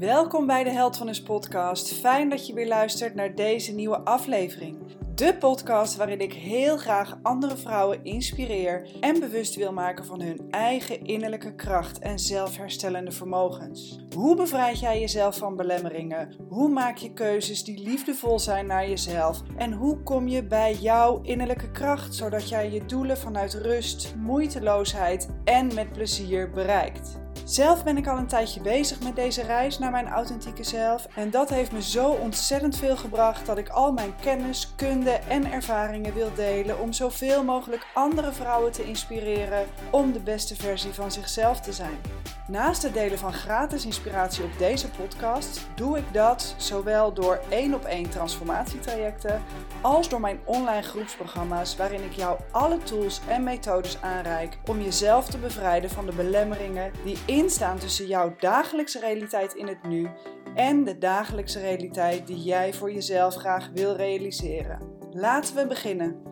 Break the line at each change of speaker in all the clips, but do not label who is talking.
Welkom bij de Held van Ons podcast. Fijn dat je weer luistert naar deze nieuwe aflevering. De podcast waarin ik heel graag andere vrouwen inspireer en bewust wil maken van hun eigen innerlijke kracht en zelfherstellende vermogens. Hoe bevrijd jij jezelf van belemmeringen? Hoe maak je keuzes die liefdevol zijn naar jezelf? En hoe kom je bij jouw innerlijke kracht zodat jij je doelen vanuit rust, moeiteloosheid en met plezier bereikt? Zelf ben ik al een tijdje bezig met deze reis naar mijn authentieke zelf en dat heeft me zo ontzettend veel gebracht dat ik al mijn kennis, kunde en ervaringen wil delen om zoveel mogelijk andere vrouwen te inspireren om de beste versie van zichzelf te zijn. Naast het delen van gratis inspiratie op deze podcast doe ik dat zowel door één op één transformatietrajecten als door mijn online groepsprogramma's waarin ik jou alle tools en methodes aanreik om jezelf te bevrijden van de belemmeringen die instaan tussen jouw dagelijkse realiteit in het nu en de dagelijkse realiteit die jij voor jezelf graag wil realiseren. Laten we beginnen.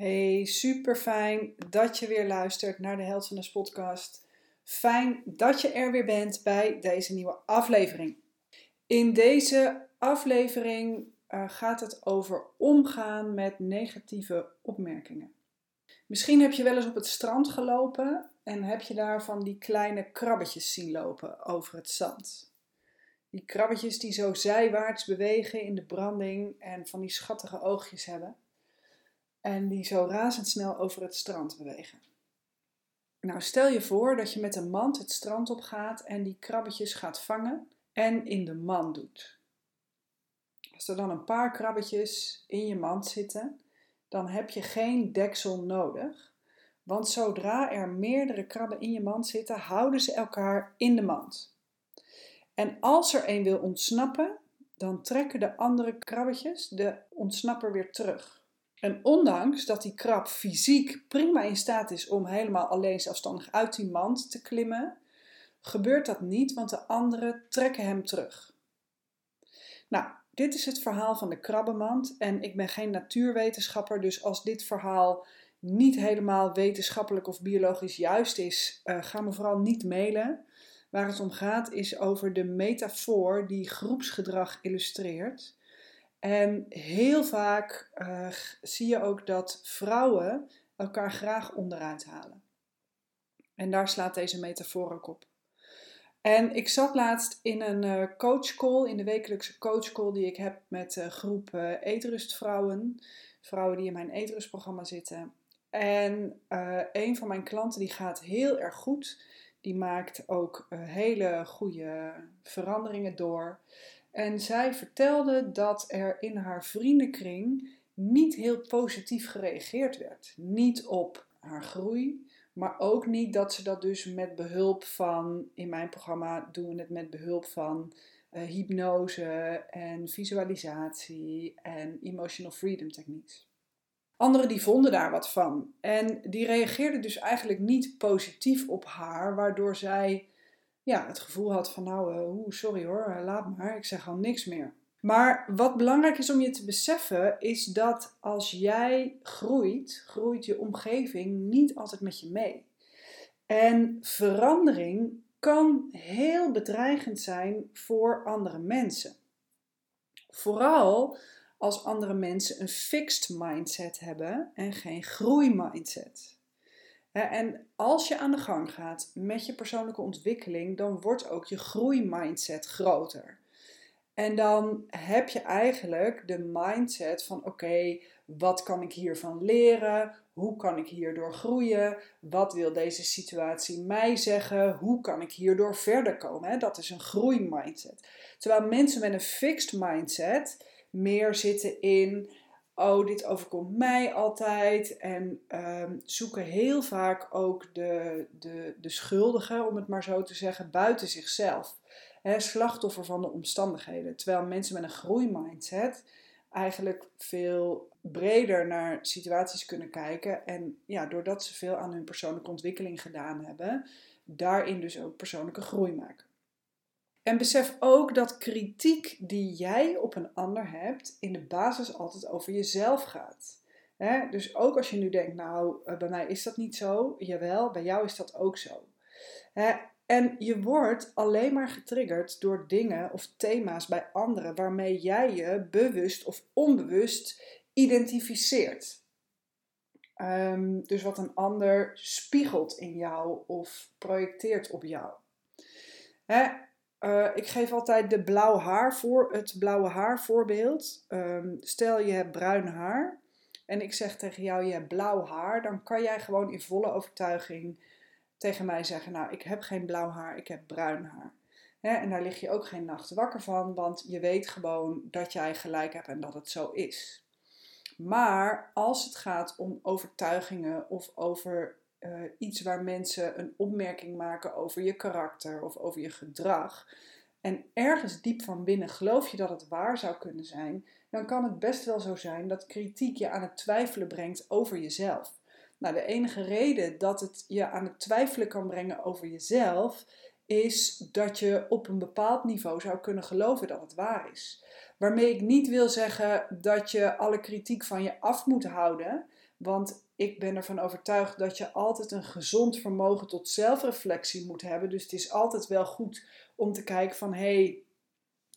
Hey, super fijn dat je weer luistert naar de Held podcast. Fijn dat je er weer bent bij deze nieuwe aflevering. In deze aflevering uh, gaat het over omgaan met negatieve opmerkingen. Misschien heb je wel eens op het strand gelopen en heb je daar van die kleine krabbetjes zien lopen over het zand. Die krabbetjes die zo zijwaarts bewegen in de branding en van die schattige oogjes hebben. En die zo razendsnel over het strand bewegen. Nou, stel je voor dat je met een mand het strand op gaat en die krabbetjes gaat vangen en in de mand doet. Als er dan een paar krabbetjes in je mand zitten, dan heb je geen deksel nodig. Want zodra er meerdere krabben in je mand zitten, houden ze elkaar in de mand. En als er een wil ontsnappen, dan trekken de andere krabbetjes de ontsnapper weer terug. En ondanks dat die krab fysiek prima in staat is om helemaal alleen zelfstandig uit die mand te klimmen, gebeurt dat niet, want de anderen trekken hem terug. Nou, dit is het verhaal van de krabbenmand en ik ben geen natuurwetenschapper, dus als dit verhaal niet helemaal wetenschappelijk of biologisch juist is, uh, ga me vooral niet mailen. Waar het om gaat is over de metafoor die groepsgedrag illustreert. En heel vaak uh, zie je ook dat vrouwen elkaar graag onderuit halen. En daar slaat deze metafoor ook op. En ik zat laatst in een uh, coachcall, in de wekelijkse coachcall die ik heb met uh, groep uh, eetrustvrouwen. Vrouwen die in mijn eetrustprogramma zitten. En een van mijn klanten die gaat heel erg goed. Die maakt ook hele goede veranderingen door. En zij vertelde dat er in haar vriendenkring niet heel positief gereageerd werd. Niet op haar groei, maar ook niet dat ze dat dus met behulp van, in mijn programma doen we het met behulp van uh, hypnose en visualisatie en emotional freedom techniques. Anderen die vonden daar wat van en die reageerden dus eigenlijk niet positief op haar, waardoor zij ja, het gevoel had van nou, uh, sorry hoor, eh, laat maar, ik zeg al niks meer. Maar wat belangrijk is om je te beseffen, is dat als jij groeit, groeit je omgeving niet altijd met je mee. En verandering kan heel bedreigend zijn voor andere mensen. Vooral als andere mensen een fixed mindset hebben en geen groeimindset. En als je aan de gang gaat met je persoonlijke ontwikkeling, dan wordt ook je groeimindset groter. En dan heb je eigenlijk de mindset van oké, wat kan ik hiervan leren? Hoe kan ik hierdoor groeien? Wat wil deze situatie mij zeggen? Hoe kan ik hierdoor verder komen? Dat is een groeimindset. Terwijl mensen met een fixed mindset meer zitten in oh, dit overkomt mij altijd. En um, zoeken heel vaak ook de, de, de schuldige, om het maar zo te zeggen, buiten zichzelf slachtoffer van de omstandigheden. Terwijl mensen met een groeimindset eigenlijk veel breder naar situaties kunnen kijken. En ja, doordat ze veel aan hun persoonlijke ontwikkeling gedaan hebben, daarin dus ook persoonlijke groei maken. En besef ook dat kritiek die jij op een ander hebt, in de basis altijd over jezelf gaat. Dus ook als je nu denkt, nou, eh, bij mij is dat niet zo. Jawel, bij jou is dat ook zo. En je wordt alleen maar getriggerd door dingen of thema's bij anderen waarmee jij je bewust of onbewust identificeert. Ehm, dus wat een ander spiegelt in jou of projecteert op jou. Hè? Eh, ik geef altijd de blauw haar voor, het blauwe haar voorbeeld. Ehm, stel je hebt bruin haar en ik zeg tegen jou je hebt blauw haar, dan kan jij gewoon in volle overtuiging tegen mij zeggen: Nou, ik heb geen blauw haar, ik heb bruin haar. En daar lig je ook geen nacht wakker van, want je weet gewoon dat jij gelijk hebt en dat het zo is. Maar als het gaat om overtuigingen of over uh, iets waar mensen een opmerking maken over je karakter of over je gedrag. En ergens diep van binnen geloof je dat het waar zou kunnen zijn, dan kan het best wel zo zijn dat kritiek je aan het twijfelen brengt over jezelf. Nou, de enige reden dat het je aan het twijfelen kan brengen over jezelf, is dat je op een bepaald niveau zou kunnen geloven dat het waar is. Waarmee ik niet wil zeggen dat je alle kritiek van je af moet houden. Want ik ben ervan overtuigd dat je altijd een gezond vermogen tot zelfreflectie moet hebben. Dus het is altijd wel goed om te kijken van hé, hey,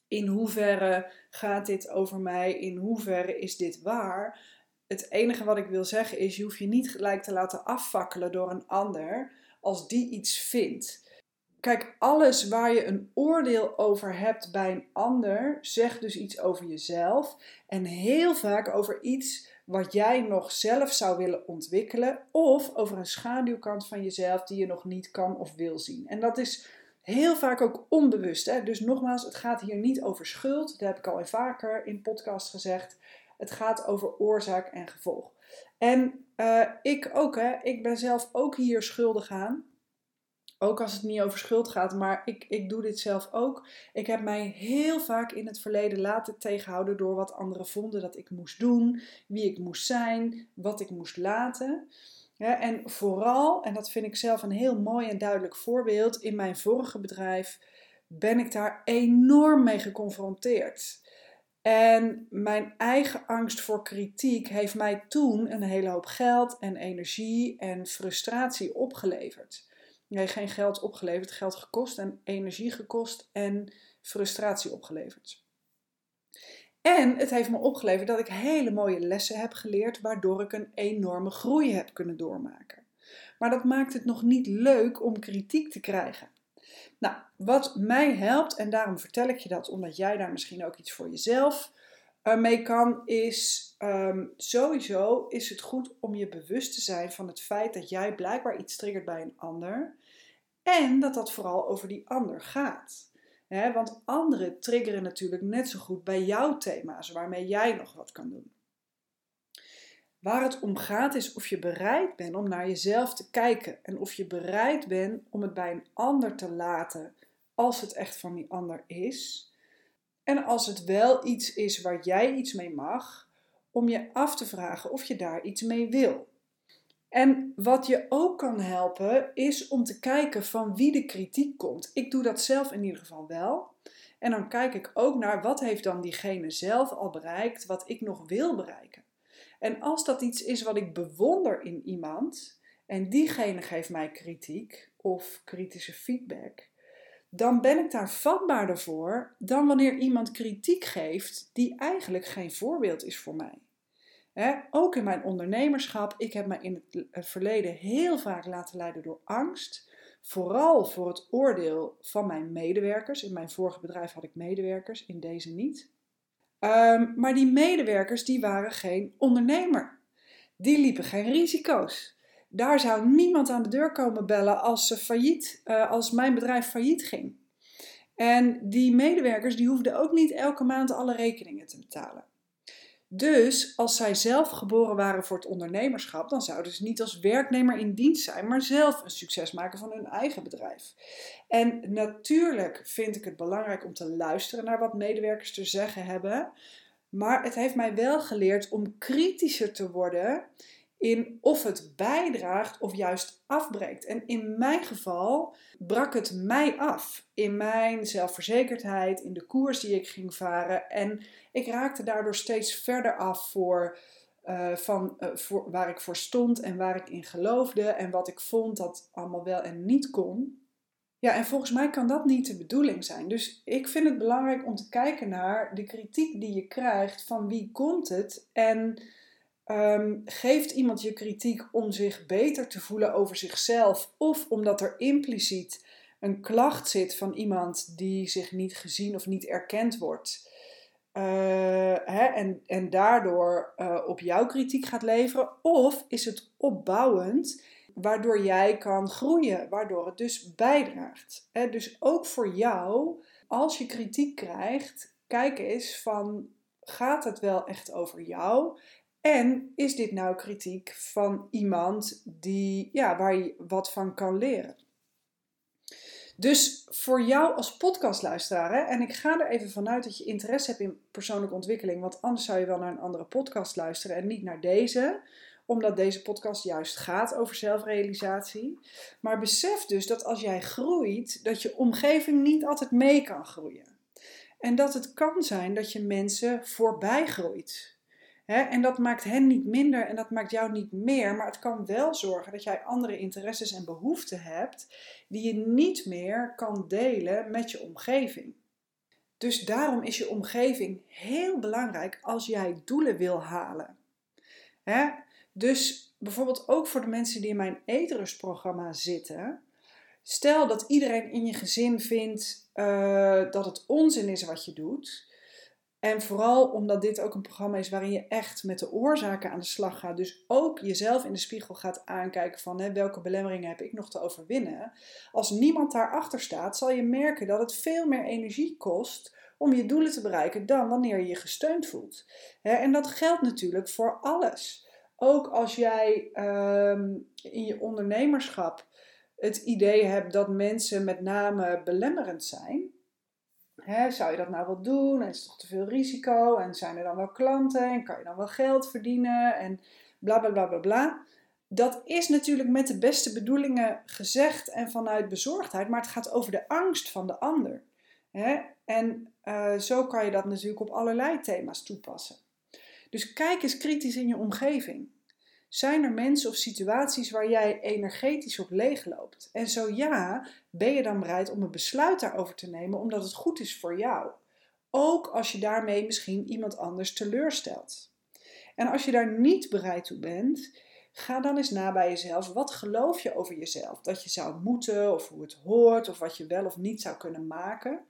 in hoeverre gaat dit over mij? In hoeverre is dit waar? Het enige wat ik wil zeggen is, je hoeft je niet gelijk te laten afvakkelen door een ander als die iets vindt. Kijk, alles waar je een oordeel over hebt bij een ander, zegt dus iets over jezelf. En heel vaak over iets wat jij nog zelf zou willen ontwikkelen. Of over een schaduwkant van jezelf die je nog niet kan of wil zien. En dat is heel vaak ook onbewust. Hè? Dus nogmaals, het gaat hier niet over schuld. Dat heb ik al vaker in podcast gezegd. Het gaat over oorzaak en gevolg. En uh, ik ook, hè. ik ben zelf ook hier schuldig aan. Ook als het niet over schuld gaat, maar ik, ik doe dit zelf ook. Ik heb mij heel vaak in het verleden laten tegenhouden door wat anderen vonden dat ik moest doen, wie ik moest zijn, wat ik moest laten. En vooral, en dat vind ik zelf een heel mooi en duidelijk voorbeeld, in mijn vorige bedrijf ben ik daar enorm mee geconfronteerd. En mijn eigen angst voor kritiek heeft mij toen een hele hoop geld en energie en frustratie opgeleverd nee, geen geld opgeleverd, geld gekost en energie gekost en frustratie opgeleverd. En het heeft me opgeleverd dat ik hele mooie lessen heb geleerd, waardoor ik een enorme groei heb kunnen doormaken. Maar dat maakt het nog niet leuk om kritiek te krijgen. Nou, wat mij helpt, en daarom vertel ik je dat, omdat jij daar misschien ook iets voor jezelf uh, mee kan, is um, sowieso is het goed om je bewust te zijn van het feit dat jij blijkbaar iets triggert bij een ander. En dat dat vooral over die ander gaat. want anderen triggeren natuurlijk net zo goed bij jouw thema's waarmee jij nog wat kan doen. Waar het om gaat is of je bereid bent om naar jezelf te kijken en of je bereid bent om het bij een ander te laten als het echt van die ander is. En als het wel iets is waar jij iets mee mag, om je af te vragen of je daar iets mee wil. En wat je ook kan helpen is om te kijken van wie de kritiek komt. Ik doe dat zelf in ieder geval wel. En dan kijk ik ook naar wat heeft dan diegene zelf al bereikt, wat ik nog wil bereiken. En als dat iets is wat ik bewonder in iemand en diegene geeft mij kritiek of kritische feedback, dan ben ik daar vatbaarder voor dan wanneer iemand kritiek geeft die eigenlijk geen voorbeeld is voor mij ook in mijn ondernemerschap, ik heb me in het verleden heel vaak laten leiden door angst. Vooral voor het oordeel van mijn medewerkers. In mijn vorige bedrijf had ik medewerkers, in deze niet. Ehm, maar die medewerkers die waren geen ondernemer. Die liepen geen risico's. Daar zou niemand aan de deur komen bellen als, ze failliet, uh, als mijn bedrijf failliet ging. En die medewerkers die hoefden ook niet elke maand alle rekeningen te betalen. Dus als zij zelf geboren waren voor het ondernemerschap, dan zouden ze niet als werknemer in dienst zijn, maar zelf een succes maken van hun eigen bedrijf. En natuurlijk vind ik het belangrijk om te luisteren naar wat medewerkers te zeggen hebben. Maar het heeft mij wel geleerd om kritischer te worden in of het bijdraagt of juist afbreekt. En in mijn geval brak het mij af. In mijn zelfverzekerdheid, in de koers die ik ging varen. En ik raakte daardoor steeds verder af voor uh, van voor, waar ik voor stond en waar ik in geloofde en wat ik vond dat allemaal wel en niet kon. Ja, en volgens mij kan dat niet de bedoeling zijn. Dus ik vind het belangrijk om te kijken naar de kritiek die je krijgt, van wie komt het en um, geeft iemand je kritiek om zich beter te voelen over zichzelf of omdat er impliciet een klacht zit van iemand die zich niet gezien of niet erkend wordt. Uh, hè, en, en daardoor uh, op jouw kritiek gaat leveren? Of is het opbouwend waardoor jij kan groeien, waardoor het dus bijdraagt. Dus ook voor jou, als je kritiek krijgt, kijk eens van gaat het wel echt over jou? En is dit nou kritiek van iemand die, ja, waar je wat van kan leren? Dus voor jou als podcastluisteraar, hè, en ik ga er even vanuit dat je interesse hebt in persoonlijke ontwikkeling, want anders zou je wel naar een andere podcast luisteren en niet naar deze omdat deze podcast juist gaat over zelfrealisatie. Maar besef dus dat als jij groeit, dat je omgeving niet altijd mee kan groeien. En dat het kan zijn dat je mensen voorbij groeit. En dat maakt hen niet minder en dat maakt jou niet meer, maar het kan wel zorgen dat jij andere interesses en behoeften hebt die je niet meer kan delen met je omgeving. Dus daarom is je omgeving heel belangrijk als jij doelen wil halen. Dus bijvoorbeeld ook voor de mensen die in mijn eetrustprogramma zitten. Stel dat iedereen in je gezin vindt uh, dat het onzin is wat je doet. En vooral omdat dit ook een programma is waarin je echt met de oorzaken aan de slag gaat. Dus ook jezelf in de spiegel gaat aankijken van hè, welke belemmeringen heb ik nog te overwinnen. Als niemand daarachter staat, zal je merken dat het veel meer energie kost om je doelen te bereiken dan wanneer je je gesteund voelt. En dat geldt natuurlijk voor alles. Ook als jij ehm, in je ondernemerschap het idee hebt dat mensen met name belemmerend zijn. Zou je dat nou wel doen? En is het toch te veel risico? En zijn er dan wel klanten? En kan je dan wel geld verdienen? En bla bla bla bla bla. Dat is natuurlijk met de beste bedoelingen gezegd en vanuit bezorgdheid, maar het gaat over de angst van de ander. En uh, zo kan je dat natuurlijk op allerlei thema's toepassen. Dus kijk eens kritisch in je omgeving. Zijn er mensen of situaties waar jij energetisch op leegloopt? En zo ja, ben je dan bereid om een besluit daarover te nemen omdat het goed is voor jou? Ook als je daarmee misschien iemand anders teleurstelt. En als je daar niet bereid toe bent, ga dan eens na bij jezelf. Wat geloof je over jezelf? Dat je zou moeten, of hoe het hoort, of wat je wel of niet zou kunnen maken.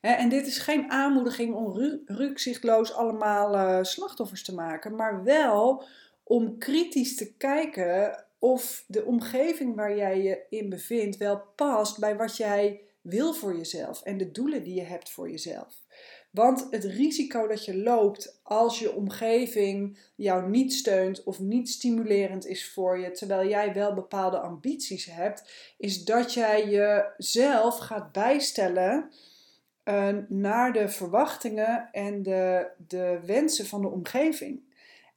En dit is geen aanmoediging om rukzichtloos allemaal eh, slachtoffers te maken, maar wel om kritisch te kijken of de omgeving waar jij je in bevindt wel past bij wat jij wil voor jezelf en de doelen die je hebt voor jezelf. Want het risico dat je loopt als je omgeving jou niet steunt of niet stimulerend is voor je, terwijl jij wel bepaalde ambities hebt, is dat jij jezelf gaat bijstellen uh, naar de verwachtingen en de, de wensen van de omgeving.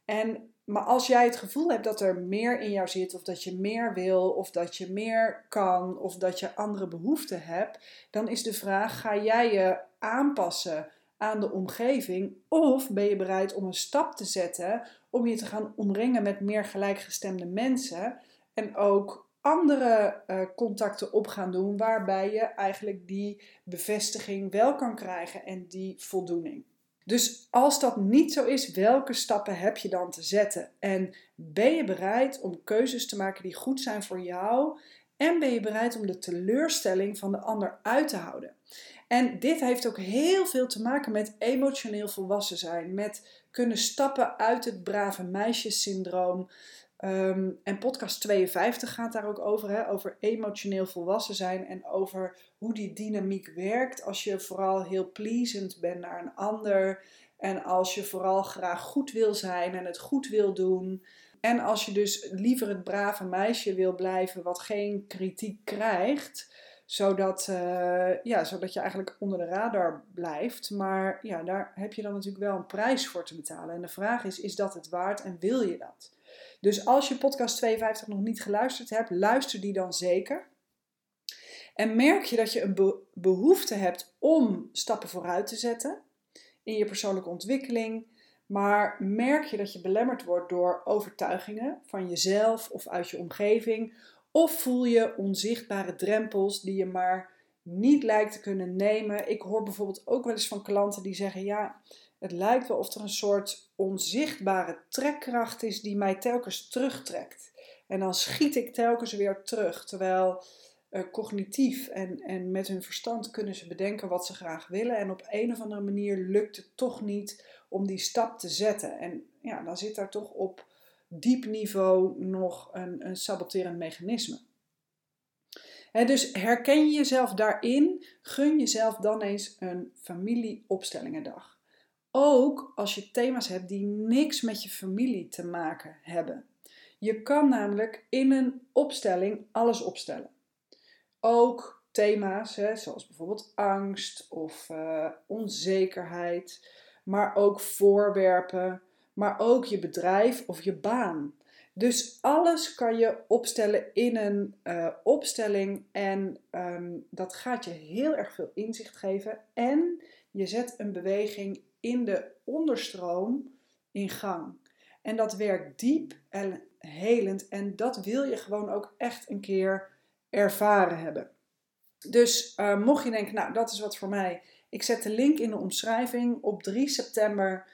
En maar als jij het gevoel hebt dat er meer in jou zit, of dat je meer wil, of dat je meer kan, of dat je andere behoeften hebt, dan is de vraag: ga jij je aanpassen aan de omgeving, of ben je bereid om een stap te zetten om je te gaan omringen met meer gelijkgestemde mensen en ook andere uh, contacten op gaan doen waarbij je eigenlijk die bevestiging wel kan krijgen en die voldoening. Dus als dat niet zo is, welke stappen heb je dan te zetten? En ben je bereid om keuzes te maken die goed zijn voor jou? En ben je bereid om de teleurstelling van de ander uit te houden? En dit heeft ook heel veel te maken met emotioneel volwassen zijn, met kunnen stappen uit het brave meisjessyndroom. Ehm, en podcast 52 gaat daar ook over, hè, over emotioneel volwassen zijn en over hoe die dynamiek werkt als je vooral heel pleasend bent naar een ander en als je vooral graag goed wil zijn en het goed wil doen. En als je dus liever het brave meisje wil blijven wat geen kritiek krijgt, zodat, uh, ja, zodat je eigenlijk onder de radar blijft. Maar ja, daar heb je dan natuurlijk wel een prijs voor te betalen. En de vraag is, is dat het waard en wil je dat? Dus als je podcast 52 nog niet geluisterd hebt, luister die dan zeker. En merk je dat je een behoefte hebt om stappen vooruit te zetten in je persoonlijke ontwikkeling, Maar merk je dat je belemmerd wordt door overtuigingen van jezelf of uit je omgeving? Of voel je onzichtbare drempels die je maar niet lijkt te kunnen nemen? Ik hoor bijvoorbeeld ook wel eens van klanten die zeggen: Ja, het lijkt wel of er een soort onzichtbare trekkracht is die mij telkens terugtrekt. En dan schiet ik telkens weer terug. Terwijl uh, cognitief en, en met hun verstand kunnen ze bedenken wat ze graag willen. En op een of andere manier lukt het toch niet om die stap te zetten. En ja, dan zit daar toch op diep niveau nog een, een saboterend mechanisme. dus herken je jezelf daarin, gun jezelf dan eens een familieopstellingendag. Ook als je thema's hebt die niks met je familie te maken hebben. Je kan namelijk in een opstelling alles opstellen. Ook thema's hè, zoals bijvoorbeeld angst of uh, onzekerheid, maar ook voorwerpen, maar ook je bedrijf of je baan. Dus alles kan je opstellen in een uh, opstelling en um, dat gaat je heel erg veel inzicht geven. En je zet een beweging in de onderstroom in gang. En dat werkt diep en helend en dat wil je gewoon ook echt een keer ervaren hebben. Dus uh, mocht je denken, nou dat is wat voor mij, ik zet de link in de omschrijving. Op 3 september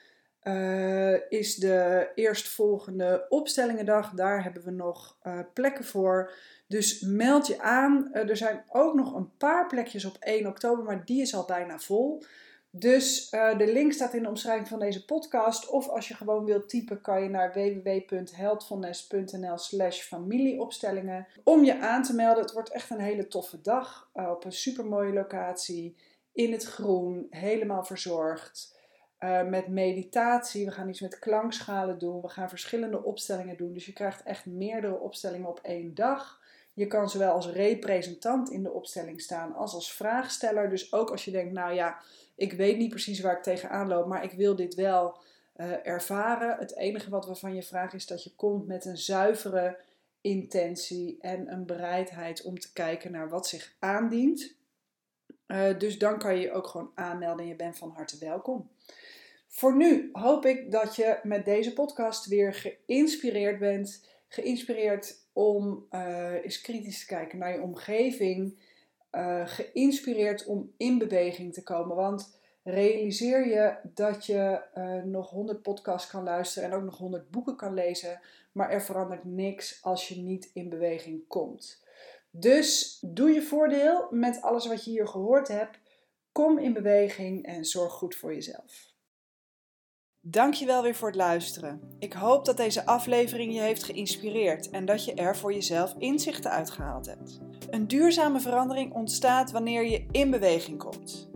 uh, is de eerstvolgende opstellingendag. Daar hebben we nog uh, plekken voor. Dus meld je aan. er zijn ook nog een paar plekjes op 1 oktober, maar die is al bijna vol. Dus uh, de link staat in de omschrijving van deze podcast. Of als je gewoon wilt typen, kan je naar www.heldfulness.nl slash familieopstellingen. Om je aan te melden. Het wordt echt een hele toffe dag. Uh, op een supermooie locatie. In het groen. Helemaal verzorgd. Uh, met meditatie. We gaan iets met klankschalen doen. We gaan verschillende opstellingen doen. Dus je krijgt echt meerdere opstellingen op één dag. Je kan zowel als representant in de opstelling staan als als vraagsteller. Dus ook als je denkt, nou ja, ik weet niet precies waar ik tegenaan loop, maar ik wil dit wel uh, ervaren. Het enige wat we van je vragen is dat je komt met een zuivere intentie en een bereidheid om te kijken naar wat zich aandient. Uh, dus dan kan je je ook gewoon aanmelden en je bent van harte welkom. Voor nu hoop ik dat je met deze podcast weer geïnspireerd bent. Geïnspireerd om uh, eens kritisch te kijken naar je omgeving uh, geïnspireerd om in beweging te komen. Want realiseer je dat je uh, nog 100 podcasts kan luisteren en ook nog 100 boeken kan lezen, maar er verandert niks als je niet in beweging komt. Dus doe je voordeel met alles wat je hier gehoord hebt. Kom in beweging en zorg goed voor jezelf. Dankjewel weer voor het luisteren. Ik hoop dat deze aflevering je heeft geïnspireerd en dat je er voor jezelf inzichten uitgehaald hebt. Een duurzame verandering ontstaat wanneer je in beweging komt.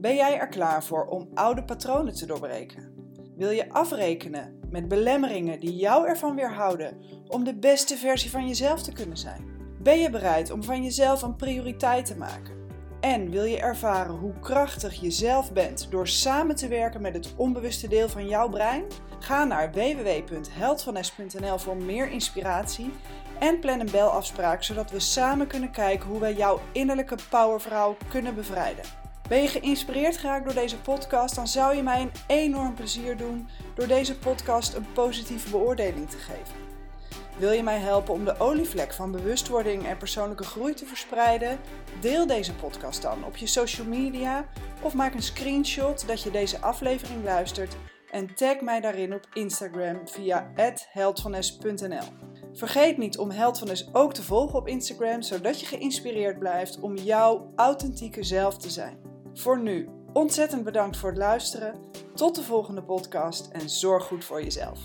Ben jij er klaar voor om oude patronen te doorbreken? Wil je afrekenen met belemmeringen die jou ervan weerhouden om de beste versie van jezelf te kunnen zijn? Ben je bereid om van jezelf een prioriteit te maken? En wil je ervaren hoe krachtig je zelf bent door samen te werken met het onbewuste deel van jouw brein? Ga naar www.heldvanes.nl voor meer inspiratie en plan een belafspraak zodat we samen kunnen kijken hoe wij jouw innerlijke powervrouw kunnen bevrijden. Ben je geïnspireerd geraakt door deze podcast, dan zou je mij een enorm plezier doen door deze podcast een positieve beoordeling te geven. Wil je mij helpen om de olievlek van bewustwording en persoonlijke groei te verspreiden? Deel deze podcast dan op je social media of maak een screenshot dat je deze aflevering luistert en tag mij daarin op Instagram via heldvanes.nl. Vergeet niet om Heldvanes ook te volgen op Instagram, zodat je geïnspireerd blijft om jouw authentieke zelf te zijn. Voor nu, ontzettend bedankt voor het luisteren. Tot de volgende podcast en zorg goed voor jezelf.